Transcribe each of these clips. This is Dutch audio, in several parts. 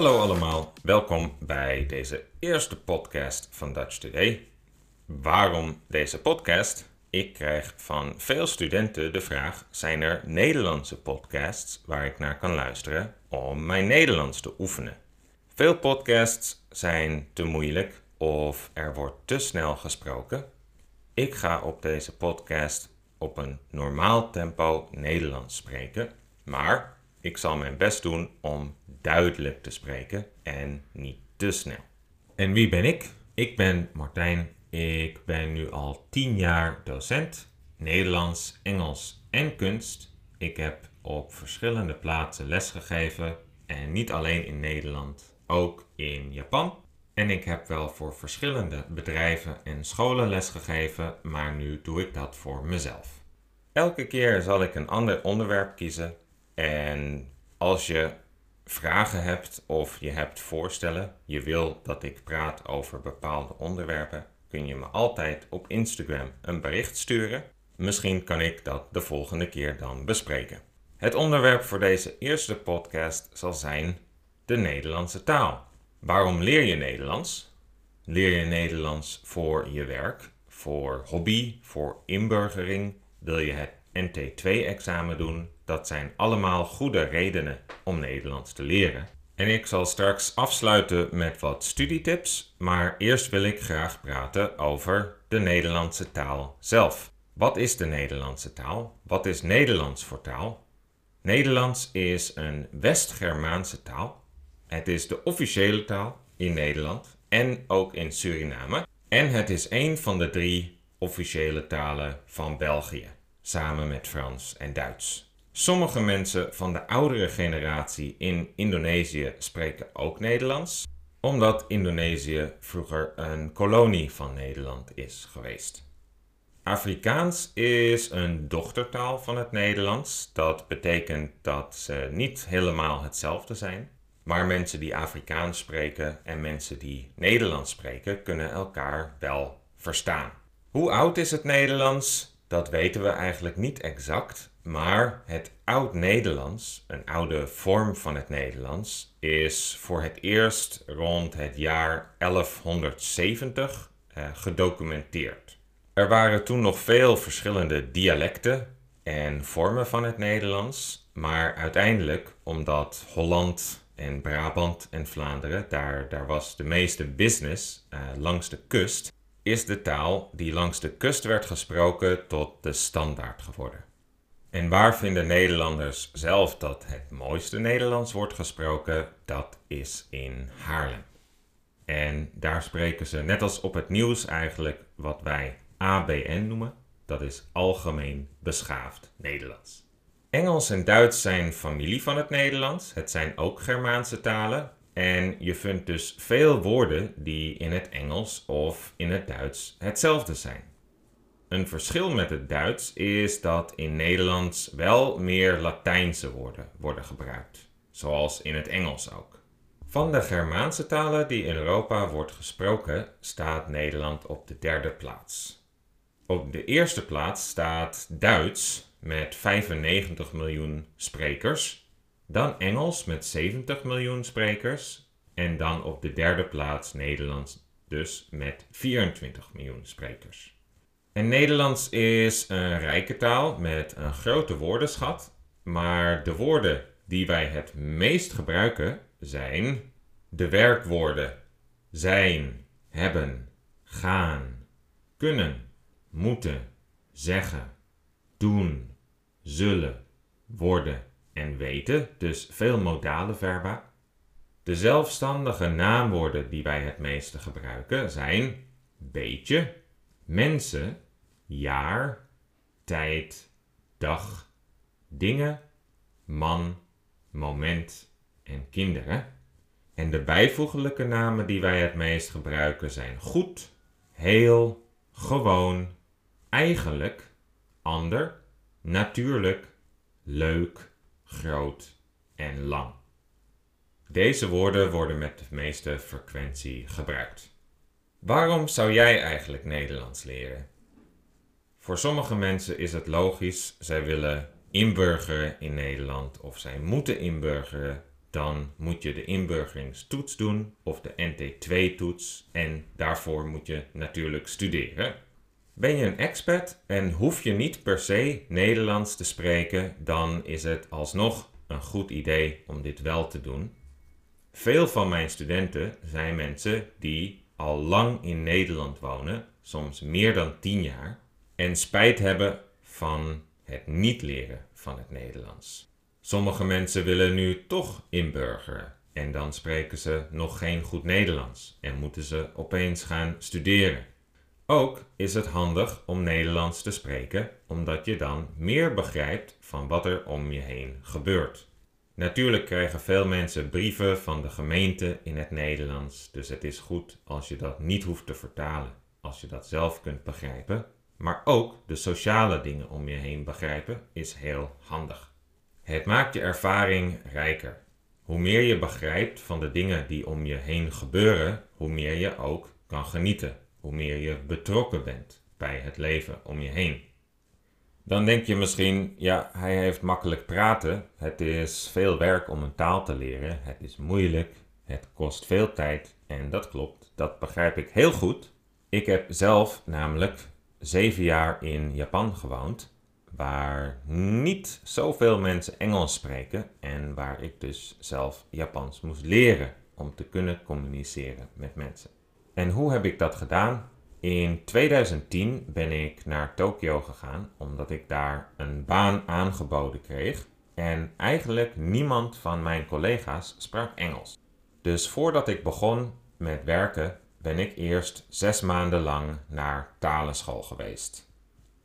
Hallo allemaal, welkom bij deze eerste podcast van Dutch Today. Waarom deze podcast? Ik krijg van veel studenten de vraag: zijn er Nederlandse podcasts waar ik naar kan luisteren om mijn Nederlands te oefenen? Veel podcasts zijn te moeilijk of er wordt te snel gesproken. Ik ga op deze podcast op een normaal tempo Nederlands spreken, maar ik zal mijn best doen om duidelijk te spreken en niet te snel. En wie ben ik? Ik ben Martijn. Ik ben nu al 10 jaar docent Nederlands, Engels en kunst. Ik heb op verschillende plaatsen lesgegeven en niet alleen in Nederland, ook in Japan. En ik heb wel voor verschillende bedrijven en scholen lesgegeven, maar nu doe ik dat voor mezelf. Elke keer zal ik een ander onderwerp kiezen en als je vragen hebt of je hebt voorstellen, je wil dat ik praat over bepaalde onderwerpen, kun je me altijd op Instagram een bericht sturen. Misschien kan ik dat de volgende keer dan bespreken. Het onderwerp voor deze eerste podcast zal zijn de Nederlandse taal. Waarom leer je Nederlands? Leer je Nederlands voor je werk, voor hobby, voor inburgering? Wil je het NT2-examen doen? Dat zijn allemaal goede redenen om Nederlands te leren. En ik zal straks afsluiten met wat studietips, maar eerst wil ik graag praten over de Nederlandse taal zelf. Wat is de Nederlandse taal? Wat is Nederlands voor taal? Nederlands is een West-Germaanse taal. Het is de officiële taal in Nederland en ook in Suriname. En het is een van de drie officiële talen van België, samen met Frans en Duits. Sommige mensen van de oudere generatie in Indonesië spreken ook Nederlands, omdat Indonesië vroeger een kolonie van Nederland is geweest. Afrikaans is een dochtertaal van het Nederlands. Dat betekent dat ze niet helemaal hetzelfde zijn. Maar mensen die Afrikaans spreken en mensen die Nederlands spreken kunnen elkaar wel verstaan. Hoe oud is het Nederlands? Dat weten we eigenlijk niet exact. Maar het Oud-Nederlands, een oude vorm van het Nederlands, is voor het eerst rond het jaar 1170 eh, gedocumenteerd. Er waren toen nog veel verschillende dialecten en vormen van het Nederlands, maar uiteindelijk, omdat Holland en Brabant en Vlaanderen, daar, daar was de meeste business uh, langs de kust, is de taal die langs de kust werd gesproken tot de standaard geworden. En waar vinden Nederlanders zelf dat het mooiste Nederlands wordt gesproken? Dat is in Haarlem. En daar spreken ze, net als op het nieuws eigenlijk, wat wij ABN noemen. Dat is Algemeen Beschaafd Nederlands. Engels en Duits zijn familie van het Nederlands. Het zijn ook Germaanse talen. En je vindt dus veel woorden die in het Engels of in het Duits hetzelfde zijn. Een verschil met het Duits is dat in Nederlands wel meer Latijnse woorden worden gebruikt, zoals in het Engels ook. Van de Germaanse talen die in Europa wordt gesproken, staat Nederland op de derde plaats. Op de eerste plaats staat Duits met 95 miljoen sprekers, dan Engels met 70 miljoen sprekers en dan op de derde plaats Nederlands dus met 24 miljoen sprekers. En Nederlands is een rijke taal met een grote woordenschat, maar de woorden die wij het meest gebruiken zijn de werkwoorden zijn, hebben, gaan, kunnen, moeten, zeggen, doen, zullen, worden en weten, dus veel modale verba. De zelfstandige naamwoorden die wij het meeste gebruiken zijn beetje, mensen, jaar, tijd, dag, dingen, man, moment en kinderen. En de bijvoeglijke namen die wij het meest gebruiken zijn goed, heel, gewoon, eigenlijk, ander, natuurlijk, leuk, groot en lang. Deze woorden worden met de meeste frequentie gebruikt. Waarom zou jij eigenlijk Nederlands leren? Voor sommige mensen is het logisch, zij willen inburgeren in Nederland of zij moeten inburgeren dan moet je de inburgeringstoets doen of de NT2-toets en daarvoor moet je natuurlijk studeren. Ben je een expert en hoef je niet per se Nederlands te spreken, dan is het alsnog een goed idee om dit wel te doen. Veel van mijn studenten zijn mensen die al lang in Nederland wonen, soms meer dan 10 jaar, en spijt hebben van het niet leren van het Nederlands. Sommige mensen willen nu toch inburgeren en dan spreken ze nog geen goed Nederlands en moeten ze opeens gaan studeren. Ook is het handig om Nederlands te spreken, omdat je dan meer begrijpt van wat er om je heen gebeurt. Natuurlijk krijgen veel mensen brieven van de gemeente in het Nederlands, dus het is goed als je dat niet hoeft te vertalen, als je dat zelf kunt begrijpen. Maar ook de sociale dingen om je heen begrijpen is heel handig. Het maakt je ervaring rijker. Hoe meer je begrijpt van de dingen die om je heen gebeuren, hoe meer je ook kan genieten, hoe meer je betrokken bent bij het leven om je heen. Dan denk je misschien, ja, hij heeft makkelijk praten. Het is veel werk om een taal te leren. Het is moeilijk. Het kost veel tijd. En dat klopt. Dat begrijp ik heel goed. Ik heb zelf namelijk zeven jaar in Japan gewoond. Waar niet zoveel mensen Engels spreken. En waar ik dus zelf Japans moest leren om te kunnen communiceren met mensen. En hoe heb ik dat gedaan? In 2010 ben ik naar Tokio gegaan omdat ik daar een baan aangeboden kreeg en eigenlijk niemand van mijn collega's sprak Engels. Dus voordat ik begon met werken ben ik eerst zes maanden lang naar talenschool geweest.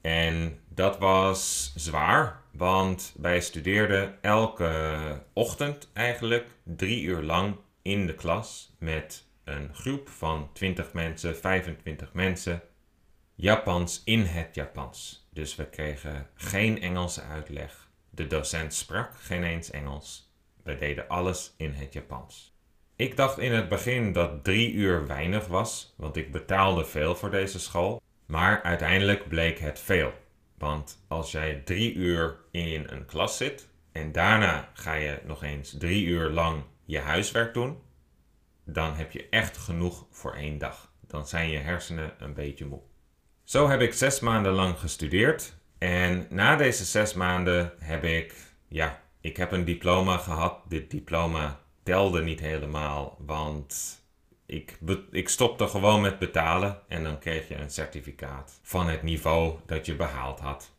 En dat was zwaar, want wij studeerden elke ochtend eigenlijk drie uur lang in de klas met een groep van 20 mensen, 25 mensen, Japans in het Japans. Dus we kregen geen Engelse uitleg. De docent sprak geen eens Engels. We deden alles in het Japans. Ik dacht in het begin dat drie uur weinig was, want ik betaalde veel voor deze school. Maar uiteindelijk bleek het veel. Want als jij drie uur in een klas zit en daarna ga je nog eens drie uur lang je huiswerk doen, dan heb je echt genoeg voor één dag. Dan zijn je hersenen een beetje moe. Zo heb ik zes maanden lang gestudeerd. En na deze zes maanden heb ik, ja, ik heb een diploma gehad. Dit diploma telde niet helemaal, want ik, ik stopte gewoon met betalen en dan kreeg je een certificaat van het niveau dat je behaald had.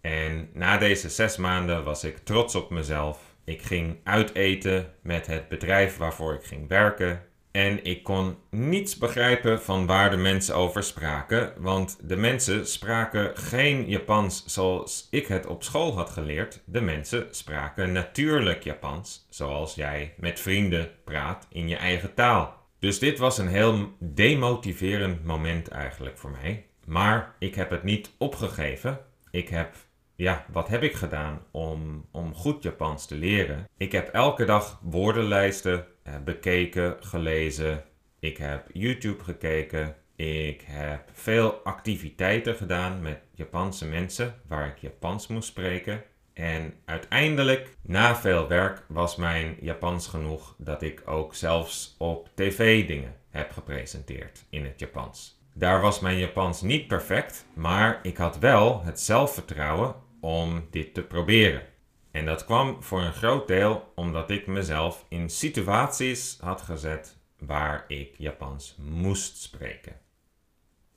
En na deze zes maanden was ik trots op mezelf ik ging uiteten met het bedrijf waarvoor ik ging werken. En ik kon niets begrijpen van waar de mensen over spraken, want de mensen spraken geen Japans zoals ik het op school had geleerd. De mensen spraken natuurlijk Japans, zoals jij met vrienden praat in je eigen taal. Dus dit was een heel demotiverend moment eigenlijk voor mij. Maar ik heb het niet opgegeven. Ik heb ja, wat heb ik gedaan om, om goed Japans te leren? Ik heb elke dag woordenlijsten eh, bekeken, gelezen. Ik heb YouTube gekeken. Ik heb veel activiteiten gedaan met Japanse mensen waar ik Japans moest spreken. En uiteindelijk, na veel werk, was mijn Japans genoeg dat ik ook zelfs op tv dingen heb gepresenteerd in het Japans. Daar was mijn Japans niet perfect, maar ik had wel het zelfvertrouwen om dit te proberen. En dat kwam voor een groot deel omdat ik mezelf in situaties had gezet waar ik Japans moest spreken.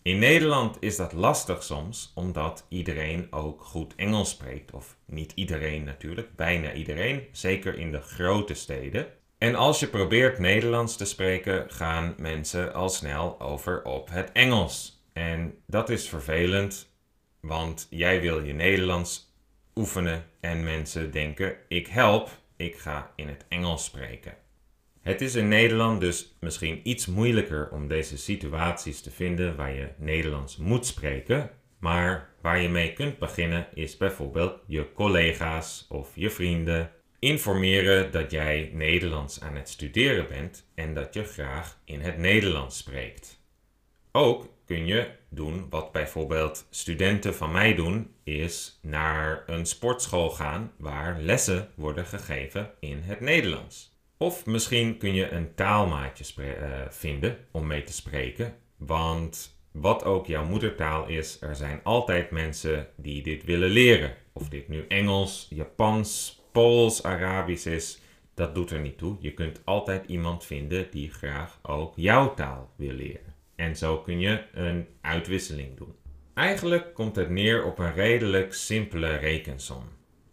In Nederland is dat lastig soms, omdat iedereen ook goed Engels spreekt. Of niet iedereen natuurlijk, bijna iedereen, zeker in de grote steden. En als je probeert Nederlands te spreken, gaan mensen al snel over op het Engels. En dat is vervelend, want jij wil je Nederlands oefenen en mensen denken: ik help, ik ga in het Engels spreken. Het is in Nederland dus misschien iets moeilijker om deze situaties te vinden waar je Nederlands moet spreken, maar waar je mee kunt beginnen is bijvoorbeeld je collega's of je vrienden informeren dat jij Nederlands aan het studeren bent en dat je graag in het Nederlands spreekt. Ook kun je doen wat bijvoorbeeld studenten van mij doen, is naar een sportschool gaan waar lessen worden gegeven in het Nederlands. Of misschien kun je een taalmaatje uh, vinden om mee te spreken. Want wat ook jouw moedertaal is, er zijn altijd mensen die dit willen leren. Of dit nu Engels, Japans, Pools, Arabisch is, dat doet er niet toe. Je kunt altijd iemand vinden die graag ook jouw taal wil leren. En zo kun je een uitwisseling doen. Eigenlijk komt het neer op een redelijk simpele rekensom.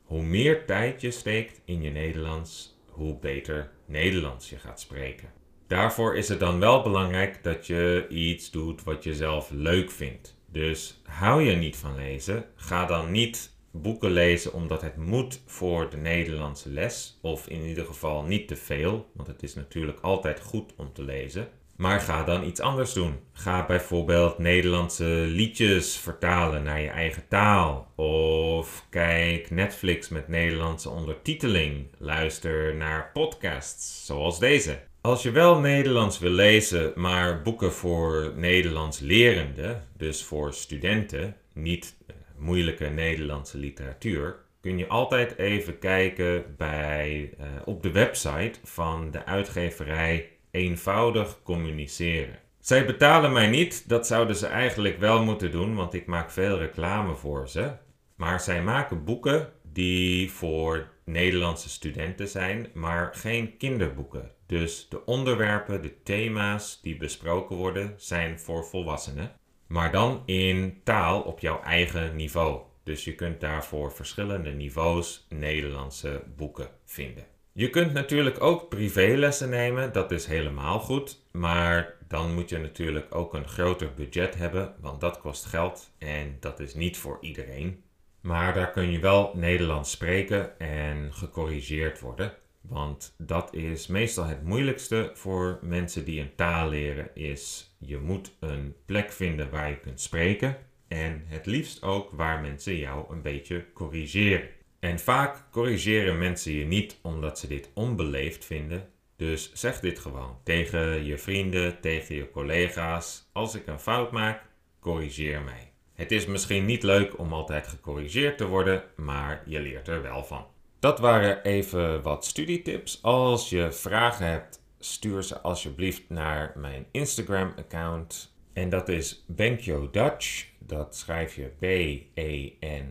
Hoe meer tijd je steekt in je Nederlands, hoe beter Nederlands je gaat spreken. Daarvoor is het dan wel belangrijk dat je iets doet wat je zelf leuk vindt. Dus hou je niet van lezen, ga dan niet boeken lezen omdat het moet voor de Nederlandse les. Of in ieder geval niet te veel, want het is natuurlijk altijd goed om te lezen. Maar ga dan iets anders doen. Ga bijvoorbeeld Nederlandse liedjes vertalen naar je eigen taal. Of kijk Netflix met Nederlandse ondertiteling. Luister naar podcasts zoals deze. Als je wel Nederlands wil lezen, maar boeken voor Nederlands lerenden, dus voor studenten, niet eh, moeilijke Nederlandse literatuur, kun je altijd even kijken bij, uh, op de website van de uitgeverij eenvoudig communiceren. Zij betalen mij niet, dat zouden ze eigenlijk wel moeten doen, want ik maak veel reclame voor ze. Maar zij maken boeken die voor Nederlandse studenten zijn, maar geen kinderboeken. Dus de onderwerpen, de thema's die besproken worden, zijn voor volwassenen. Maar dan in taal op jouw eigen niveau. Dus je kunt daarvoor verschillende niveaus Nederlandse boeken vinden. Je kunt natuurlijk ook privélessen nemen, dat is helemaal goed. Maar dan moet je natuurlijk ook een groter budget hebben, want dat kost geld en dat is niet voor iedereen. Maar daar kun je wel Nederlands spreken en gecorrigeerd worden. Want dat is meestal het moeilijkste voor mensen die een taal leren, is je moet een plek vinden waar je kunt spreken. En het liefst ook waar mensen jou een beetje corrigeren. En vaak corrigeren mensen je niet omdat ze dit onbeleefd vinden. Dus zeg dit gewoon tegen je vrienden, tegen je collega's. Als ik een fout maak, corrigeer mij. Het is misschien niet leuk om altijd gecorrigeerd te worden, maar je leert er wel van. Dat waren even wat studietips. Als je vragen hebt, stuur ze alsjeblieft naar mijn Instagram-account. En dat is Benkyo Dutch. Dat schrijf je B-E-N-K-Y.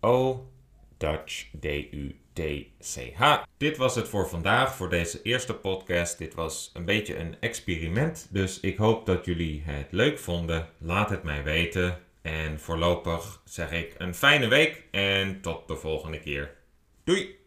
O Dutch D-U-T-C-H. Dit was het voor vandaag, voor deze eerste podcast. Dit was een beetje een experiment, dus ik hoop dat jullie het leuk vonden. Laat het mij weten. En voorlopig zeg ik een fijne week en tot de volgende keer. Doei!